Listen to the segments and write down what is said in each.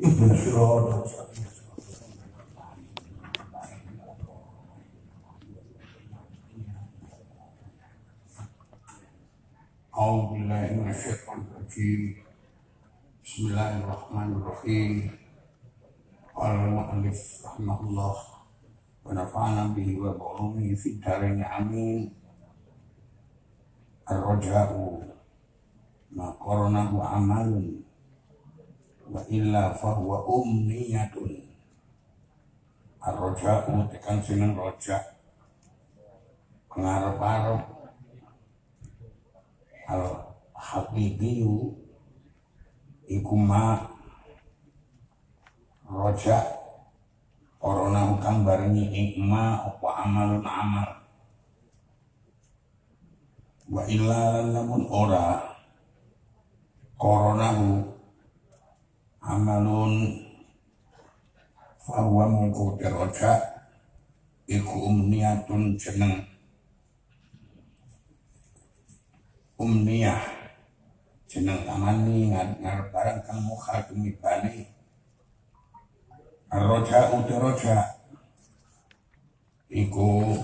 Ibnu Sirot. Bismillahirrahmanirrahim. Bismillahirrahmanirrahim. Al-Mu'alif rahmatullah wa nafa'ana bihi wa amin. Ar-raja'u ma amalun wa illa fahuwa umniyatun arroja tekan seneng roja pengarep-arep. Al habibiyu ikuma roja korona hukam barengi ikma apa amalun amal wa illa lamun ora korona amalun fahuwa mungku roja iku umniyatun jeneng. Umniyah jeneng tamani ngarep barang kang mukhal tumibane Roja uti roja. Iku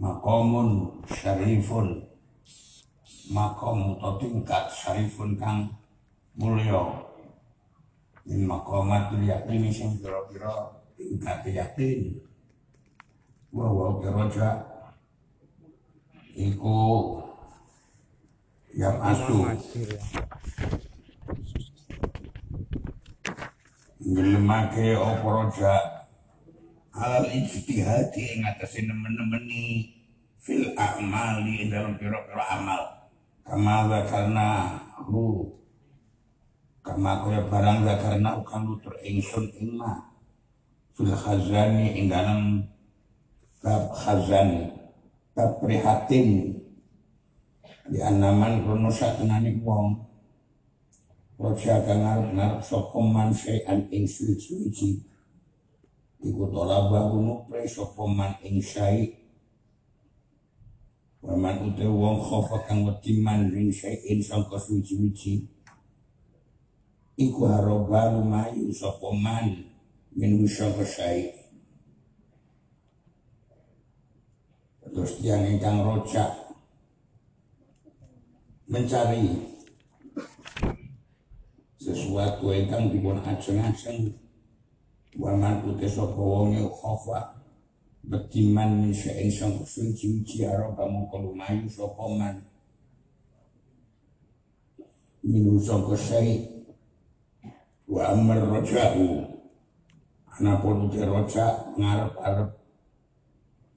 makomun syarifun makom atau tingkat syarifun kang mulya. Min makomatul yakini sing pira-pira tingkat yakin. Wa wa roja iku yang asu. Ngelemake apa roja alal ijtihadi ing atase nemen-nemeni fil a'mali dalam pira-pira amal kama karena hu. Kama kaya barang karena ukang nutur ingsun ingma fil khazani ing dalam bab khazani. Bab prihatin. Di anaman krono satenane wong. Roja kang ngarep-ngarep sapa man sayan ing suci-suci iku tolaba nupre sapa man ing Waman ute wong khofa kang wedi man ing syai'in sangka suci-suci. Iku haroba lumayu sapa man min sangka syai' Terus tiang ingkang rojak. Mencari sesuatu ingkang dipun ajeng-ajeng. Waman putih sapa wong khofa betiman sang suci uji aro kamu lumayu sapa man minu sangka syai' wa amar roja'u anapun uti roja ngarep-arep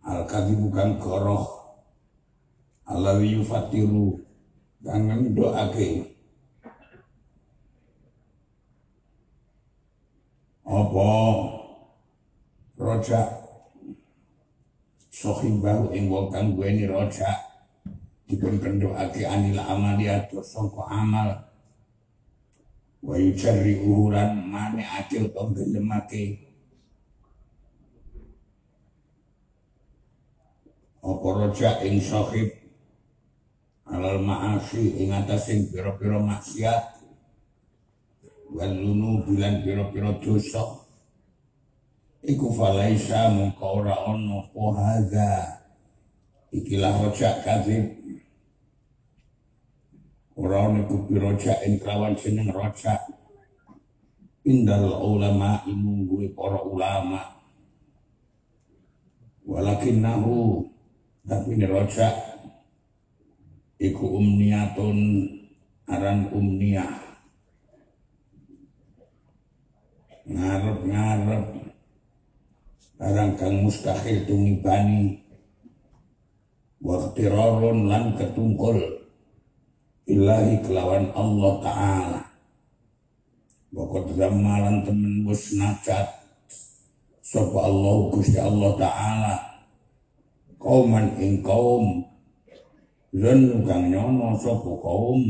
al bukan koroh. Alawi yufatiru dan doake apa? Roja sohibau ing wong kang duweni roja dipun kendhokake anil amaliyat sangka amal. Wa yujarri uhuran mane akil kang gelemake apa roja ing sohib? Alal ma'asi ing atas ing pira-pira maksiat. Walunu bulan pira-pira dosa iku falaisa mongko ora ana apa hadza ikilah rojak kadzib ora ana kupi rojak ing kelawan jeneng rojak. Indal ulama imungguhe para ulama. Walakinnahu tapi ini rojak. Iku umniyatun aran umniyah. Ngarep-ngarep barang kang mustahil tumibani. Waktirarun lan ketungkul. Ilahi kelawan Allah Ta'ala. Wakot ramalan temen bus nacat. Sopa Allah Gusti Allah Ta'ala. Kauman ing kaum. Zonu kang nyono sopa kaum.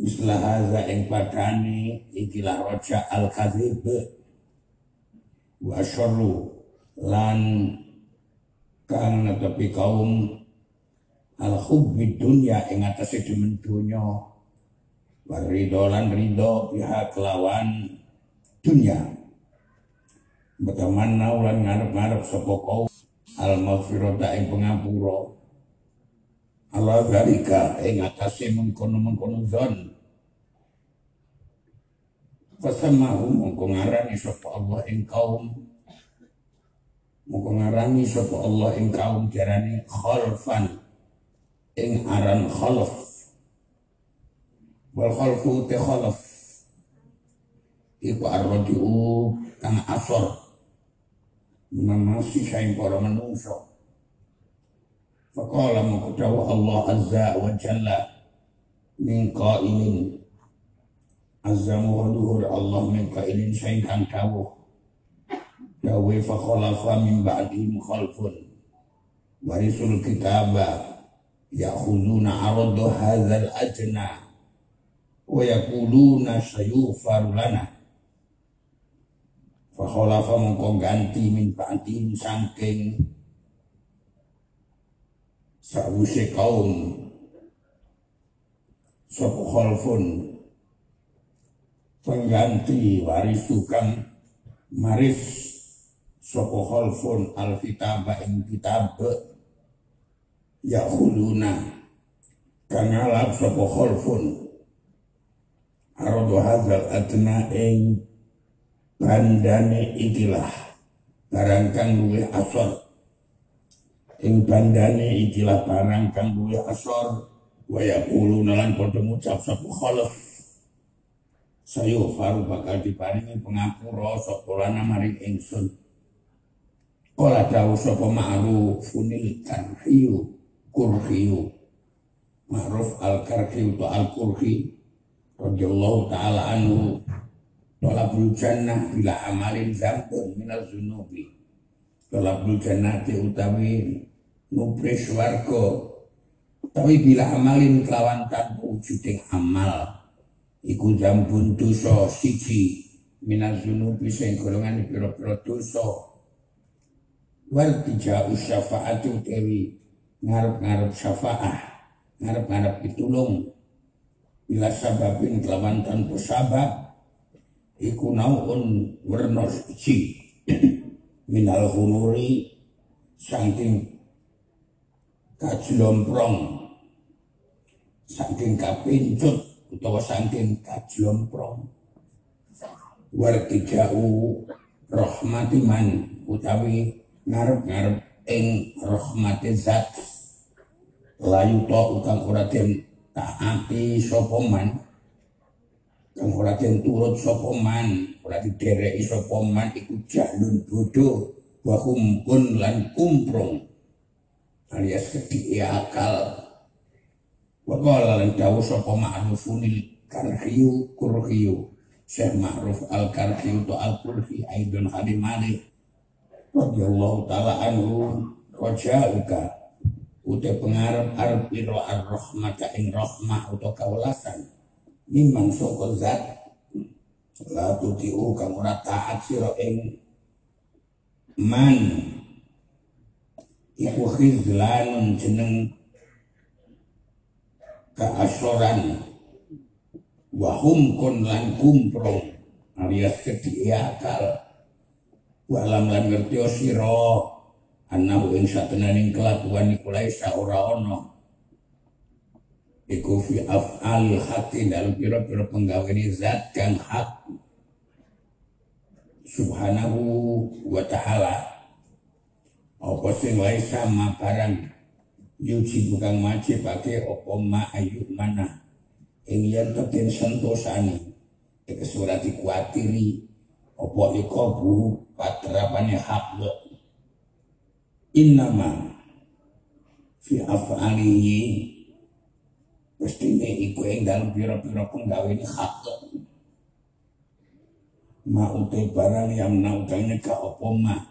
Islah haza ing padani ikilah roja al kadhib wa syarru lan kang netepi kaum al hubbi dunya ing atase demen donya. Warido lan rido pihak kelawan dunia bagaimana ulan ngarep-ngarep sapa kau al maghfirata ing pengapura Allah dalika ing atase mengkono-mengkono zon Fasamahu mongko ngarani sapa Allah ing kaum. Mongko ngarani sapa Allah ing kaum jarane khalfan ing aran khalaf wal khalfu te khalaf iku arroji'u kang asor. Menamasi saing para menungso Faqala mengkudawa Allah Azza wa Jalla min qailin Azzamu wa luhur Allah min qailin saing kang dawuh. Dawe fa khalafa min ba'dihim khalfun. Warisul kitaba ya'khuduna aradu hadzal ajna wa yaquluna sayufaru lana. Fa khalafa mongko ganti min ba'dihim sangking sawise kaum. Sapa khalfun pengganti waris tukang maris sapa khalfun alkitaba ing kitab ya khuluna kang alap sapa khalfun. Aradu hadzal adna ing bandane ikilah. Barang kang asor. Ing bandane ikilah barang kang asor. Wa yaquluna lan padha ngucap sayo faru bakal diparingi pengapura sapa maring ingsun. Kala dawu sapa ma'ruf funil karhiyu kurhiyu. Ma'ruf al-karhi atau al-kurhi radhiyallahu taala anhu. Talabul jannah bila amalin zambun minal zunubi. Talabul jannah utawi nupres warga. Tapi bila amalin kelawan tanpa amal iku jambun dosa siji minal zunubi sing golongan pira-pira dosa. Wal tijau syafaatu tewi ngarep-ngarep syafaah ngarep-ngarep pitulung. Bila sababin kelawan tanpa sabab iku naun werna siji. Minal hunuri saking kajlomprong saking kapincut utawa saking kajlomprong wartijau rahmati man utawi ngarep-ngarep ing rahmati zat. Layu to kang ora den taati sapa man kang ora den turut sapa man ora didereki sapa man iku jalun bodho wa kumpun lan alias kedhi akal Wakala lan dawuh sapa ma'rufunil karhiyu kurhiyu. Syekh Ma'ruf al-Karhiyu to al-Kurhi aidun hadim malih. Radiyallahu ta'ala anhu raja'uka. Udah pengarap arep iro ar-rahmata ing rahmah atau kawelasan. Mimang soko zat. La tuti'u kang ora taat ing man. Iku khizlanun jeneng keasoran wahum kon lan alias kedia akal. Walam lan ngerti sira anahu ing satenaning kelakuan iku laisa ora iku fi af'al hati dalam pira-pira penggawean zat kang hak. Subhanahu wa ta'ala apa sing laisa maparang yuji bukan maji pakai opo ma ayu mana? Ing yen teken sentosani ke surat dikuatiri opo iko bu patrapane hak innama fi af'alihi mestine iku ing dalem pira-pira penggawe ini hak ma utai barang yang nautangnya ka opo ma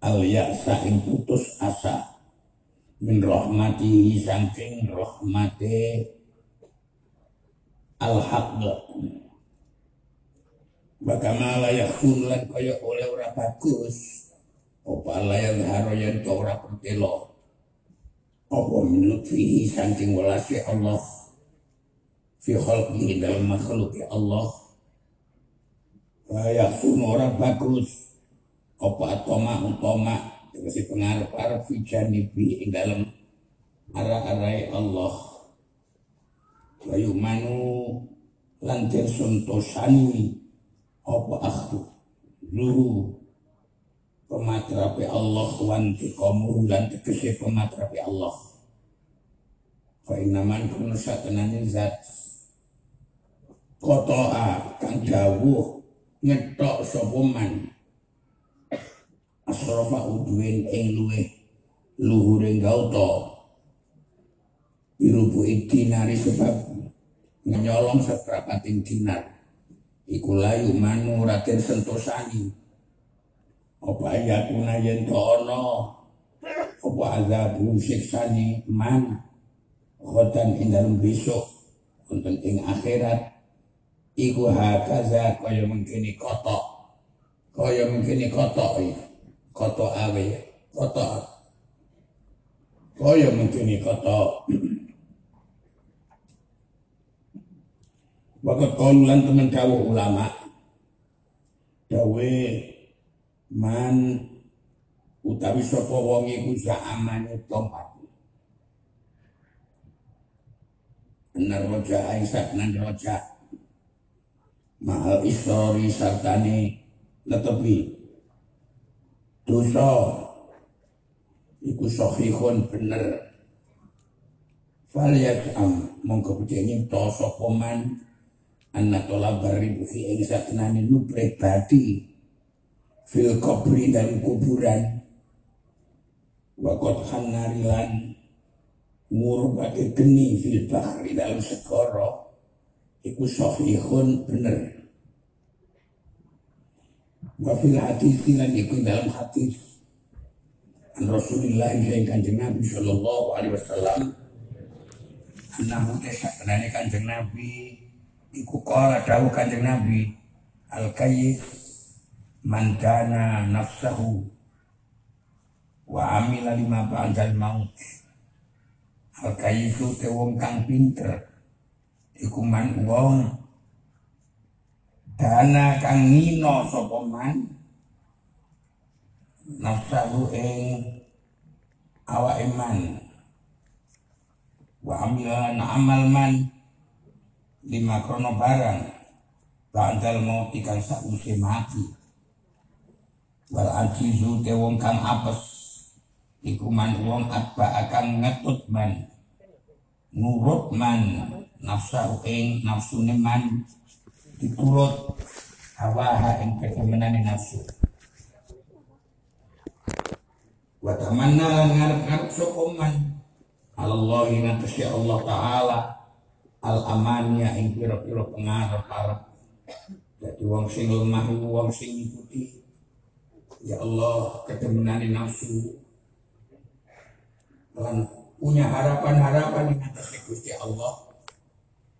al ya'sa ing putus asa min rahmati saking rahmati al haq Bagaimana layak lan kaya oleh ora bagus apa layak haro yang to ora pertelo? Apa menurut fihi saking walasi Allah? Fi khalqi dalam makhluk ya Allah. Kayak orang bagus apa atoma utoma tegese pengarep-arep fi janibi ing dalam arah-arai Allah. Wayu manu lantir suntosani apa akhdu luhu pematrapi Allah wanti kamu dan tegese pematrapi Allah. Fa inaman kuno satenane zat. Kotoa kang dawuh ngetok sapa man asrafa udwin ing luwe luhure gauta irubu dinari sebab nyolong seprapating dinar. Iku layu manu raden sentosani. Apa ya kuna yen ono apa azabu siksani man? Khotan ing dalem besok wonten ing akhirat. Iku hakaza kaya mengkini kotok. Kaya mengkini kotok ya kotok awe kotok kaya mengkini kotok Wakat kaulan teman dawuh ulama dawe man utawi sapa wong iku zamane tompat Benar roja aisyah nan roja mahal istori sartani netepi dosa. Iku sahihun bener. Faliyat am mongko bedene to sapa man? Anna tola bari fi ing satnane nubre badi. Fil kubri dan kuburan. Wakot hanarilan ngurbake geni fil bahri dalam segara. Iku sahihun bener wa fil hadis lan iku dalam hadis. An Rasulullah yang kanjeng Nabi sallallahu alaihi wasallam. Anahu tesaknane kanjeng Nabi. Iku kala dawuh kanjeng Nabi al kayyis man nafsahu wa amila lima ba'dal maut. Al kayyisu te wong kang pinter iku man wong dana kang ngino sapa man? Nafsahu ing awake man. Wa amilan amal man. Lima krono barang. Ba'dal mau kang sakwise mati. Wal ajizu te wong kang apes. Iku man wong atba akan ngetut man. Nurut man. Nafsu ing nafsu man diturut hawa ing kekemenane nafsu. Wa tamanna lan ngarep-ngarep sapa man? Allah ngatasi Allah taala al amannya ing pira-pira pengarep-arep. Jadi wong sing lemah wong sing ngikuti. Ya Allah ketemenane nafsu. Lan punya harapan-harapan yang atas Gusti Allah.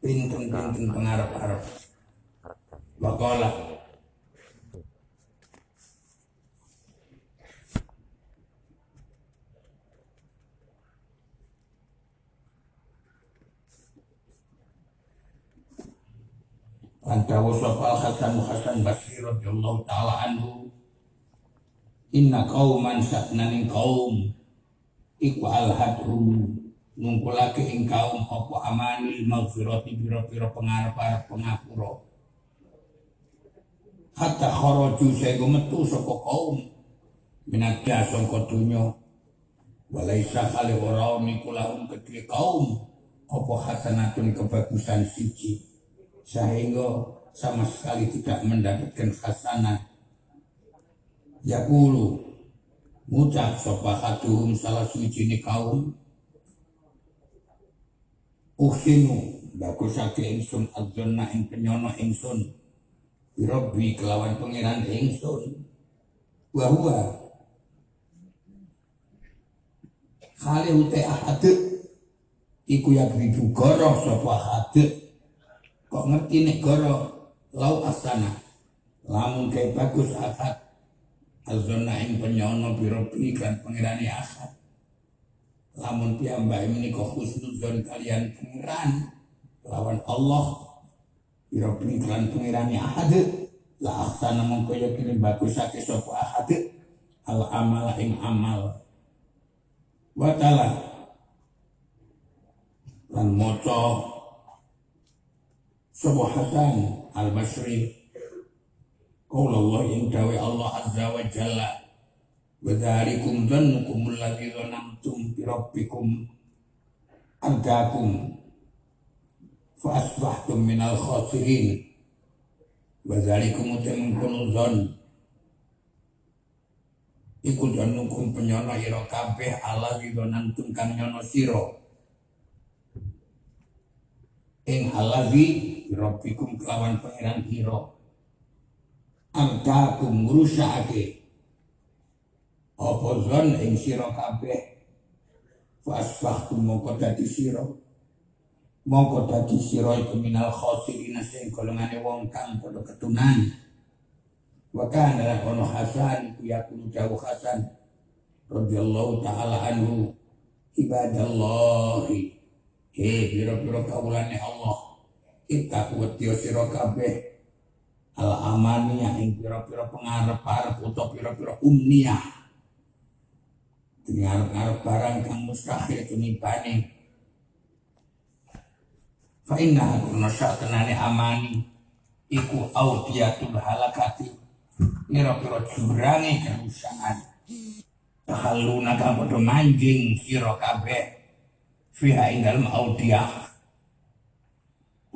Pinten-pinten pengarap-arap. Wakala Antawu sopal Hasan Basri radhiyallahu taala anhu. Inna qauman saknaning kaum iku alhadhum ngumpulake ing kaum apa amanil maghfirati pira-pira pengarep-arep hatta kharaju sehingga metu saka kaum. Minatya sangka dunya walaisa kali ora niku lahum kedhe kaum. Apa hasanatun kebagusan siji. Sehingga sama sekali tidak mendapatkan hasanah Yakulu ngucap sapa haduhum salah suci kaum. Uhsinu bagusake ingsun adzonna ing penyono ingsun Rabbi kelawan pengiran ingsun bahwa kali ute ahad iku ya ribu goro sapa ahad kok ngerti nek goro? Lau asana. Lamun kayak bagus ahad azonna ing penyono birobi kan pengirani ahad lamun piyambak menika husnuzon kalian pengiran lawan Allah biro pengiran pengirani ahad. La aksana mongko yakini bagusake sapa ahad. Al amala ing amal. Wa ta'ala. Lan maca sapa Hasan al Basri Qaul Allah yang dawe Allah azza wa jalla. Wa dzalikum dhannukum alladzi dhanantum bi rabbikum minal khasirin wa dzalikum mungkunu dzan iku dhannukum penyono ira kabeh Allah dhanantum kang nyono sira. Ing alazi rabbikum kelawan pangeran ira angkakum ngrusakake apa zon ing sira kabeh? Fasbahtum mongko dadi sira mongko dadi sira iku minal khosirin sing golongane wong kang padha ketunan. Wa kana ono hasan ku yakulu dawuh hasan radhiyallahu taala anhu ibadallahi. He biro-biro kawulane Allah. Kita kuat sira kabeh. Al amaniyah ing pira-pira pengarep-arep utawa pira-pira umniyah. Ngarep-ngarep barang kang mustahil tunipane fa inna kunna tenane amani. Iku audiatul halakati. Pira-pira jurange kerusakan. Tahaluna kang padha manjing sira kabeh. Fiha ing dalem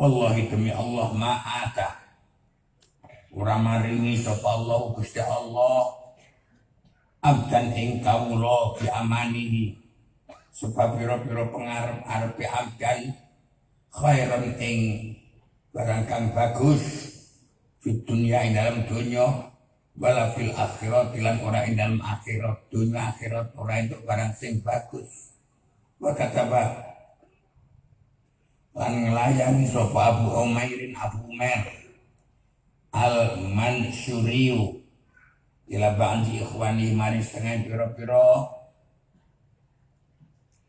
wallahi demi Allah ma'ata. Ora maringi sapa Allah Gusti Allah. Abdan ing kawula bi amanihi sebab pira-pira pengarep-arepe abdan khairan ing barang kang bagus di dunia ing dalam dunia wala fil akhirat lan ora ing dalam akhirat dunia akhirat ora untuk barang sing bagus. Wa kataba lan nglayani sapa Abu Umairin Abu Umair al mansuriyu ila ba'di ikhwani mari setengah piro-piro.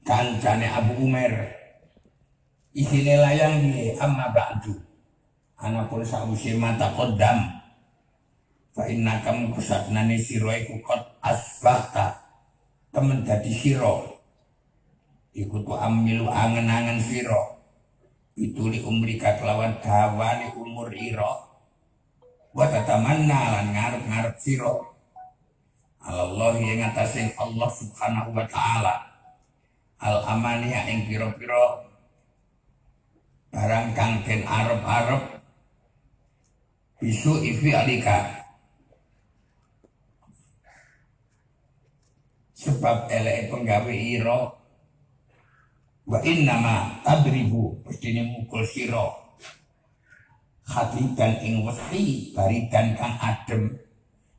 Kancane Abu Umar isine layang di amma ba'du. Ana pun sausi mata kodam fa inna kamu kusatnani siro iku asbahta. Temen dadi siro iku tu amilu angen-angen siro itu li umrika kelawan dawani umur iro wa tatamanna lan ngarep-ngarep sira. Allah yang ngatasin Allah subhanahu wa ta'ala. Al amaniya ing piro-piro barang kang den arep-arep bisu ifi alika. Sebab elek penggawe iro wa innama tadribu mesti mukul siro dan ing wesi baridan kang adem.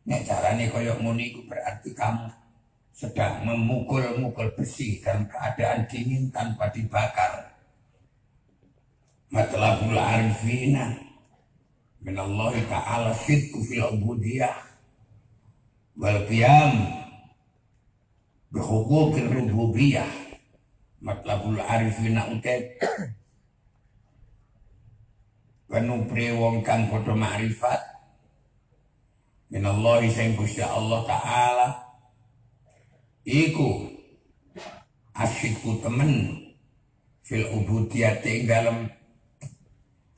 Nek carane koyok muni iku berarti kamu sedang memukul-mukul besi dalam keadaan dingin tanpa dibakar matlabul arifina min Allah ta'ala sidku fil ubudiyah. Wal qiyam. Bihukukir rububiyah. Matlabul arifina utet penupri wong kang padha makrifat. Minallahi sing Gusti Allah taala. Iku asyikku temen fil ubudiyah ing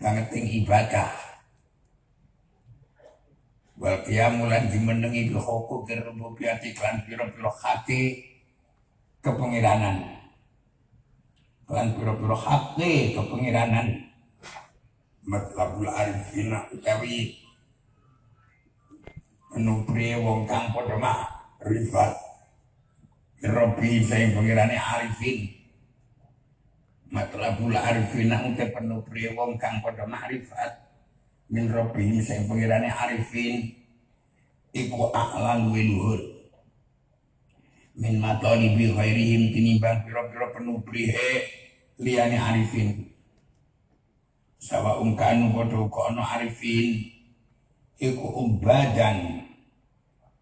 ing ibadah. Wal qiyamu lan dimenengi bi hukum rububiyah iklan pira-pira hati kepengiranan. Lan pira-pira hati kepengiranan. Matlabul arifina utawi menupri wong kang padha rifat. Robi saya pengirane arifin matlabul arifina utawi penupri wong kang padha rifat min Robi saya pengirane arifin. Iku aklan wiluhur min matalibi ghairihim tinimbang pira-pira penupri he liyane arifin. Sawa umkanu podo kono arifin. Iku umbadan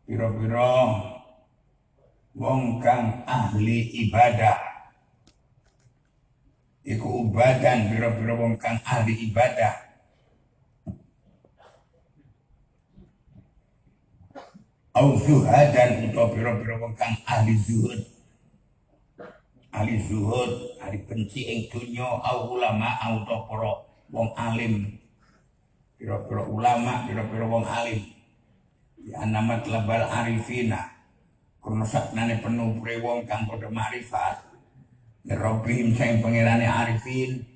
piro-piro wong kang ahli ibadah iku ubadan biro-biro wong kang ahli ibadah. Au zuhadan utawa biro-biro wong kang ahli zuhud. Ahli zuhud ahli benci ing dunya au ulama au para wong alim. Biro-biro ulama biro-biro wong alim. Ya nama telabal arifina. Karena saknane penuh wong kang padha marifat Rabbihim sayang pengirane arifin.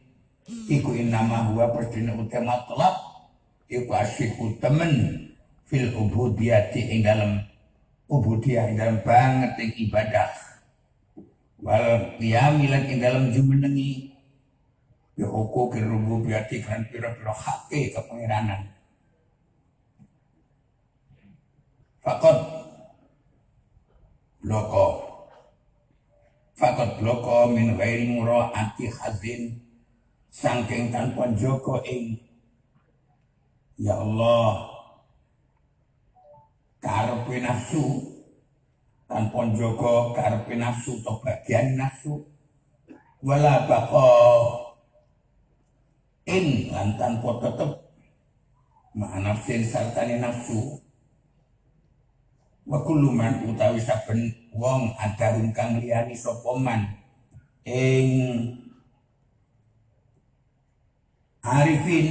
Iku innama huwa perdina utama telap. Iku asyiku temen fil ubudiyati ing dalam ubudiyah ing dalam banget ing ibadah. Wal qiyamilan ing dalam jumenengi. Ya hukum rububiyati kan pira-pira hake kepengiranan. Fakot. Bloko fakot bloko min ghairi anti hazin sangking tanpa joko ing. Ya Allah karepe nafsu tanpa jaga karepe nafsu atau bagian nafsu. Wala bako in lan tanpa tetep ma nafsin sartane nafsu. Wa man utawi saben wong adarun kang liyani sapa man? Ing arifin.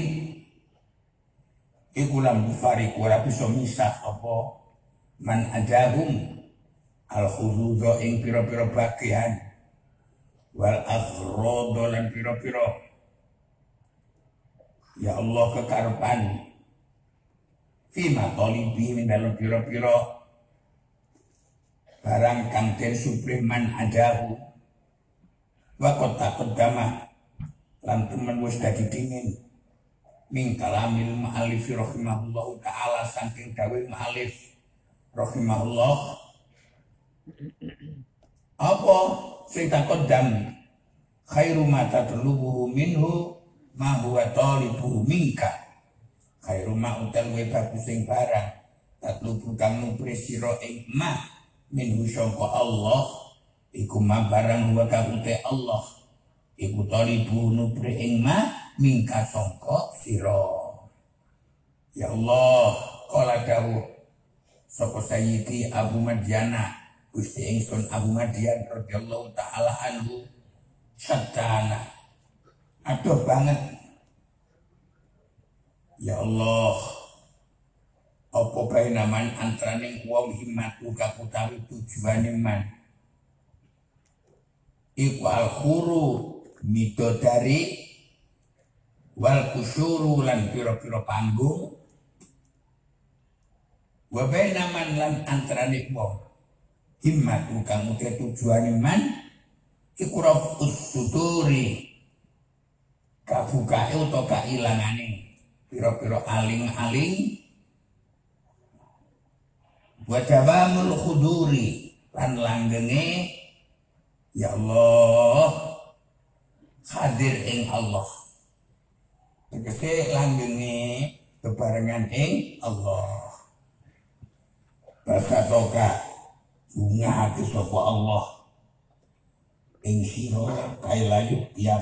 Iku lam fariq ora bisa misah apa man adahum. Al khududo ing piro-piro bagian wal aghrodo lan piro-piro ya Allah kekarepan. Fima tolibi min dalam piro-piro barang kang den supreman adahu wa kota kedama lan temen wis dadi dingin. Min kalamil ma'alif rahimahullah ta'ala saking dawuh ma'alif rahimahullah. Apa? Sing takoddam khairu ma tatlubuhu minhu ma huwa talibuhu minka. Khairu ma utal we bagus sing barang. Tatlubu kang nupri sira ing ma minhu sangka Allah iku ma barang ute Allah. Iku talibu nupri ing ma minka sangka sira. Ya Allah kala sapa sayyidi Abu Madyana Gusti ingsun Abu Madyan radhiyallahu taala anhu sadana aduh banget. Ya Allah apa bae naman antarane wong himmatu kaputawi tujuane man? Iku al khuru midodari wal kusuru lan pira-pira panggung. Wa baina man lan antarane wong himmat kang uti tujuane man? Iku rafus suduri kabukae utawa kailangane pira-pira aling-aling wa tabamul khuduri. Lan langgenge ya Allah hadir ing Allah. Tegese langgenge bebarengan ing Allah. Toka bunga hati sopo Allah. Ing siro kai layu ya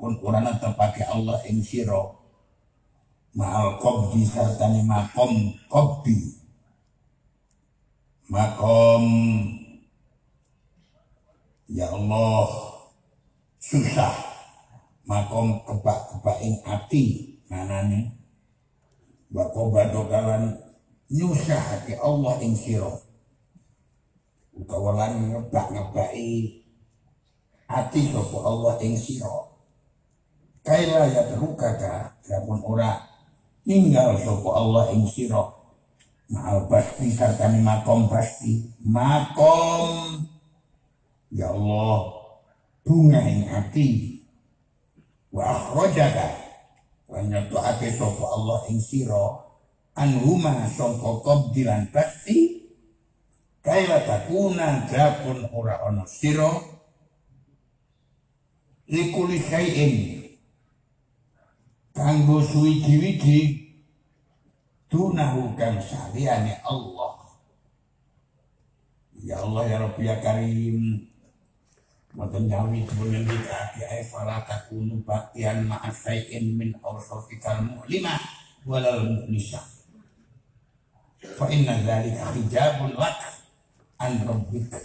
pun urana terpakai Allah ing siro ma'al qabdi serta makom qabdi makom. Ya Allah. Susah makom kebak-kebak ing ati manane. Wa qobatokalan nyusah hati Allah ing sira. Utawa lan ngebak-ngebaki ati sapa Allah ing sira. Kaila ya terukaka dapun ora ninggal sapa Allah ing sira Maal pasti serta makom pasti. Makom. Ya Allah. Bunga ing ati wa akhrajaka. Wa nyatuake sapa Allah ing sira. Anhuma sangka qabdilan pasti. Kaila takuna japun ora ana sira. Likuli syai'in. Kanggo suwiji-wiji dunahu kang saliyane Allah ya Allah ya Rabbi ya Karim Mboten nyawi pun ngendikake ay fala takunu baqiyan ma'a syai'in min awsafikal mu'limah walal mu'nisah. Fa inna dzalika hijabun lak an rabbika.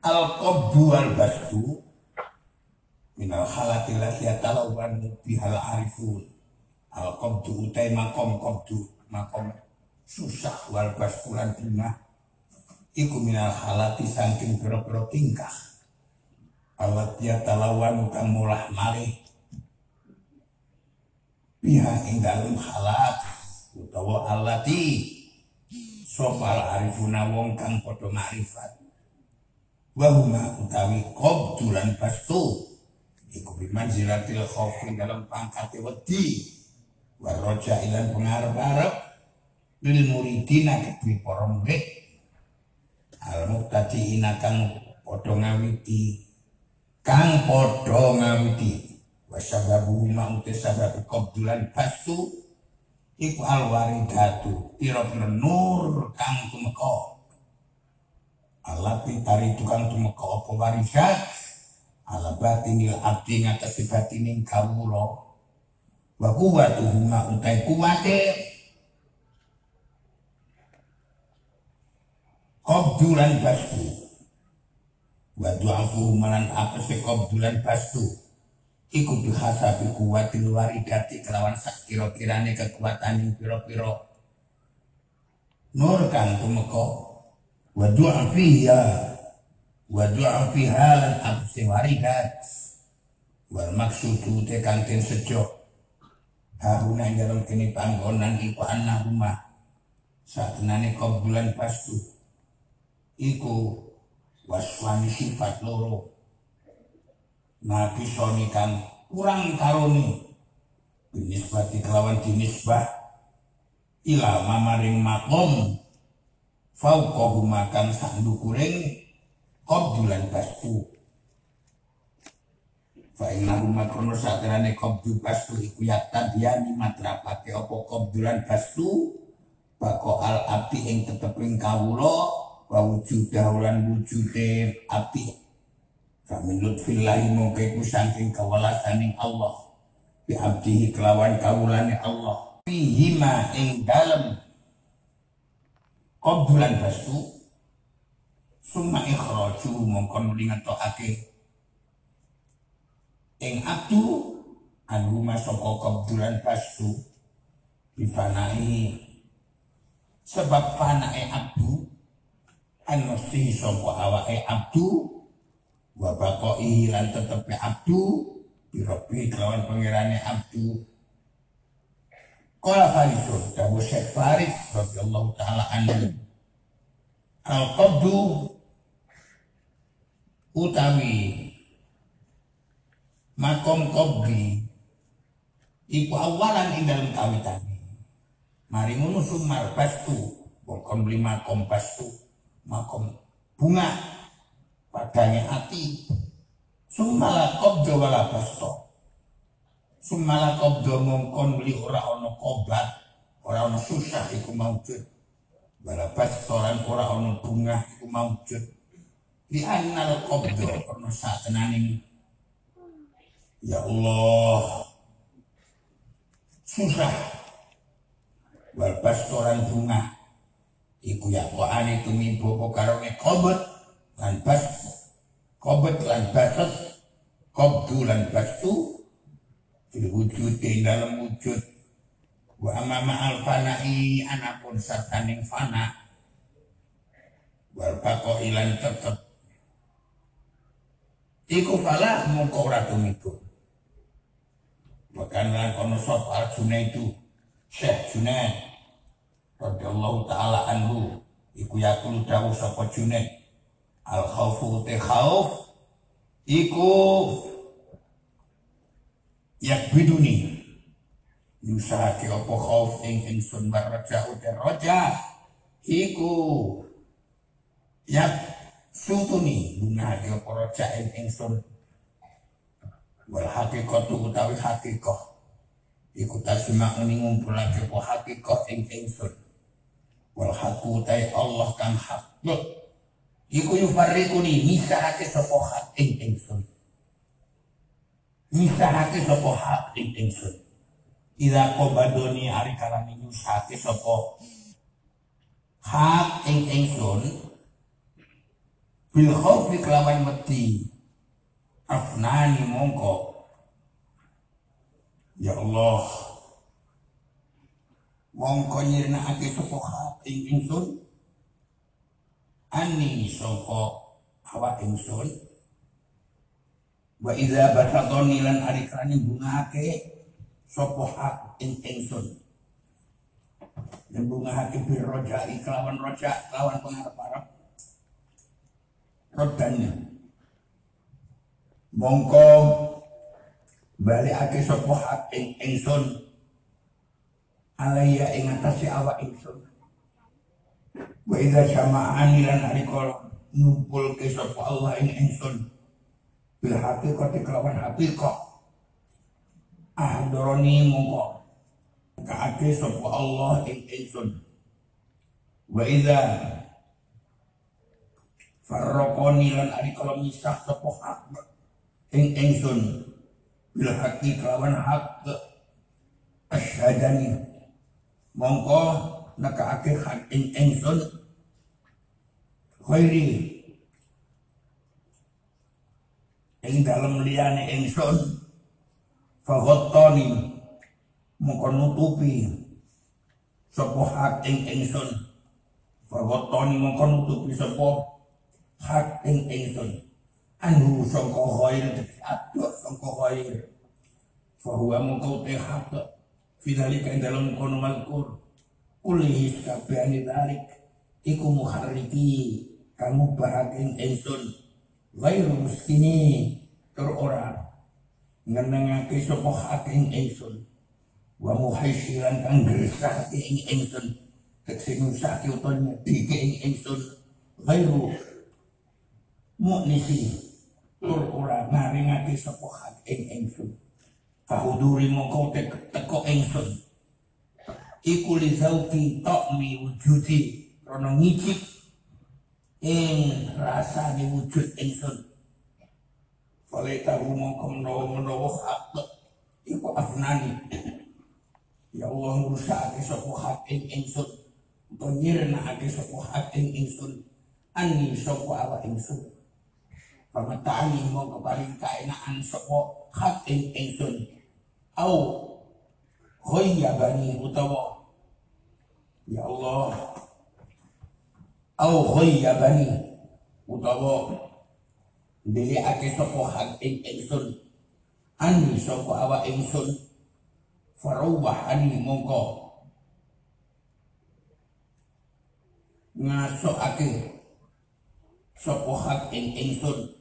Al qabdu wal bastu minal halati lati yatalawan bihal arifun. Al qabdu utai makom qabdu makom susah wal lan bunga iku minal halati saking pira-pira tingkah. Alat ya talawan kang mulah malih. Pihak ing dalem halat utawa alati. Sopal arifuna wong kang padha marifat. Wa huma utawi qabdulan bastu. Iku bimanzilatil khaufi dalam pangkat wedi wa roja ilan pengarep-arep lil muridina kedue para murid al muqtadiina kang padha ngawiti kang padha ngawiti wasababu ma uti sababu qabdulan bastu iku alwaridatu pira-pira nur kang tumeka. Allah pitari tukang tumeka apa warisat ala batinil abdi ngatasi batining kawula wa kuwatuhu ma utai kuwate. Qabdulan bastu. Wa du'afu malan apa se qabdulan bastu. Iku bihasabi kuwatil waridati kelawan sak kira-kirane kekuatan yang pira-pira. Nur kang tumeka wa du'afiya wa du'afiha lan apa se waridat wal maksudu te kang den sejo Ing dalam kini panggonan iku anna rumah. Saat nane qabdulan bastu iku waswani sifat loro. Nabi soni kan kurang karoni binisbati kelawan dinisbah ila mamaring makom. Fauqahu makan sandukuring qabdulan bastu fa innahu makono satrane qabdu bastu iku yatta diani matrapake apa qabdulan bastu? Bako al abdi ing teteping kawula wa wujudah lan wujude api. Kami lutfillahi mongke ku saking kawelasaning Allah. Bi abdihi kelawan kawulane Allah. Fihima ing dalem qabdulan bastu. Summa ikhraju mongko nuli ngetokake ing abdu anu masaka qabdulan bastu bifanai sebab fanae abdu an mesti sapa awake abdu wa baqai lan abdu birobi kelawan pengirane abdu Kala Faridun, Dawu Syekh Farid, radhiyallahu ta'ala anhu. Al-Qabdu utawi makom qabdi iku awalan ing dalem kawitane. Mari ngono sumar bastu, bokon beli makom bastu makom bunga. Padanya hati sumala qabdo wala basto sumala qabdo mongkon beli ora ono kobat. Ora ono susah iku maujud. Wala basto lan ora ono bunga iku maujud. Di annal qabdo ono saat tenaning ya Allah. Susah. Wal basto lan bunga iku yakoane tumimpo karone kobet? Lan bas. Kobet lan basat kobdu lan bastu. Fil wujud di dalam wujud. Wa amama al fanai anapun sataning fana. Wal bako ilan tetep. Iku falah mongko ora tumiku bahkan lan kono sop itu Syekh Junaid radhiyallahu taala anhu iku yakul dawuh sapa Junaid al khaufu te iku yak biduni yusahake apa khauf ing ingsun baraja uta raja iku yak sutuni bunahake apa raja ing ingsun wal hakikatu utawi hakikah iku tasma ngumpulake apa hakikah ing ingsun. Wal haku tay Allah kang hak. Iku yufarriquni misahake sapa hak ing ingsun. Misahake sapa hak ing ingsun. Ida qabadoni hari kalani nyusake sapa hak ing ingsun bil khaufi kelawan mati afnani mongko. Ya Allah. Mongko nyirnakake sapa hak ing ingsun. Ani soko awak ingsun. Wa idza basadoni lan ari krani bungake sapa hak ing ingsun. Bungake bir roja iklawan roja lawan pengarep-arep. Rodanya mongko balikake sapa hak ing ingsun. Alaya ing atase awak ingsun. Wa idza jama'ani lan numpul ke sapa Allah ing ingsun. Bil haqiqati kelawan haqiqah. Ahdoroni mongko kaake sapa Allah ing ingsun. Wa idza farraqani lan alikol misah sapa hak ing ingsun bil haqqi kelawan hak asyhadani. Mongko nakaake hak ing ingsun khairi. Ing dalam liyane ingsun faghattani mongko nutupi sapa hak ing ingsun faghattani mongko nutupi sapa hak ing ingsun anu sangka khair adoh sangka khair. Fahuwa mongko te hak fidalika dalam kono malkur kulih kabehane dalik. Iku muharriki kamu bahagian ingsun. Ghairu muskini tur ora ngenengake sapa haking ingsun. Wa muhaisiran kang gresahake ing ingsun. Tekse ngusake utawa nyedike ing ingsun. Mu'nisi tur ora ngaringake sapa haking ingsun. Kahuduri mongko teko ingsun. Iku li zauki tokmi wujudi rono ngicip ing rasa wujud ingsun. Fale tahu mongko menawa-menawa hak iku afnani. Ya Allah ngurusake sapa hak ing ingsun. Utawa nyirnakake sapa hak ing ingsun. Ani sapa awak ingsun Pamatani mongko paling kaenaan sapa hak ing ingsun. Au bani utawa Ya Allah. Au ghayyabani utawa ake sapa hak ing ingsun. Ani sapa awak ingsun. Farawahani mongko ngasokake sapa hak ing ingsun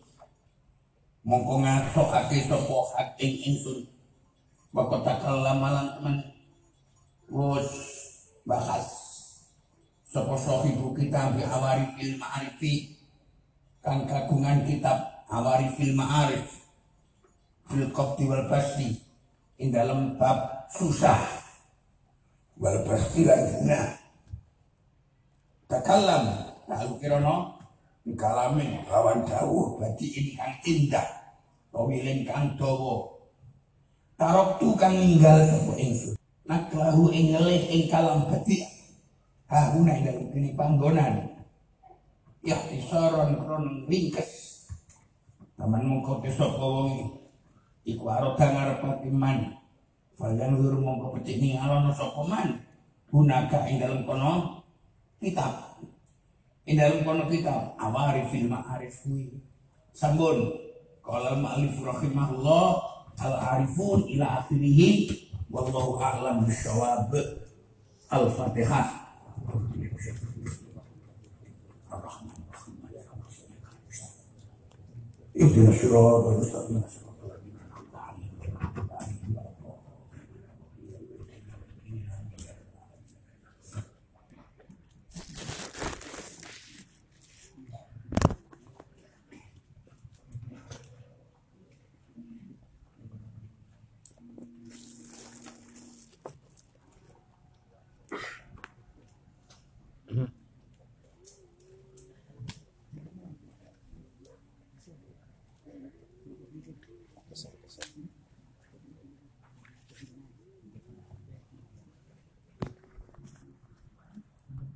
mongko ngasokake sapa hak ing ingsun. Bapak takallama lan men wis bahas Sopo sohibu kita bi awari fil ma'arifi. Kang kagungan kitab awari fil ma'arif. Fil kopti wal pasti In dalam bab susah. Wal pasti lainnya Takalam. Lalu kirono Kalame lawan dawuh Berarti ini kang indah Tawilin kang dawa. Tarok tu kang ninggal Sopo ingsun. Naklahu ingelih ing kalam batik hahuna dalam kini panggonan. Ya isoron kron ringkes taman mongko besok wong iku aroda ngarepat iman. Fayan wir mongko pecik ning alono sapa man? Gunaka ing dalam kono kitab. Ing dalam kono kitab. Awari fil ma'arif sambun kalau al-ma'alif rahimahullah al-arifun ila akhirih wallahu a'lam. Al-Fatihah.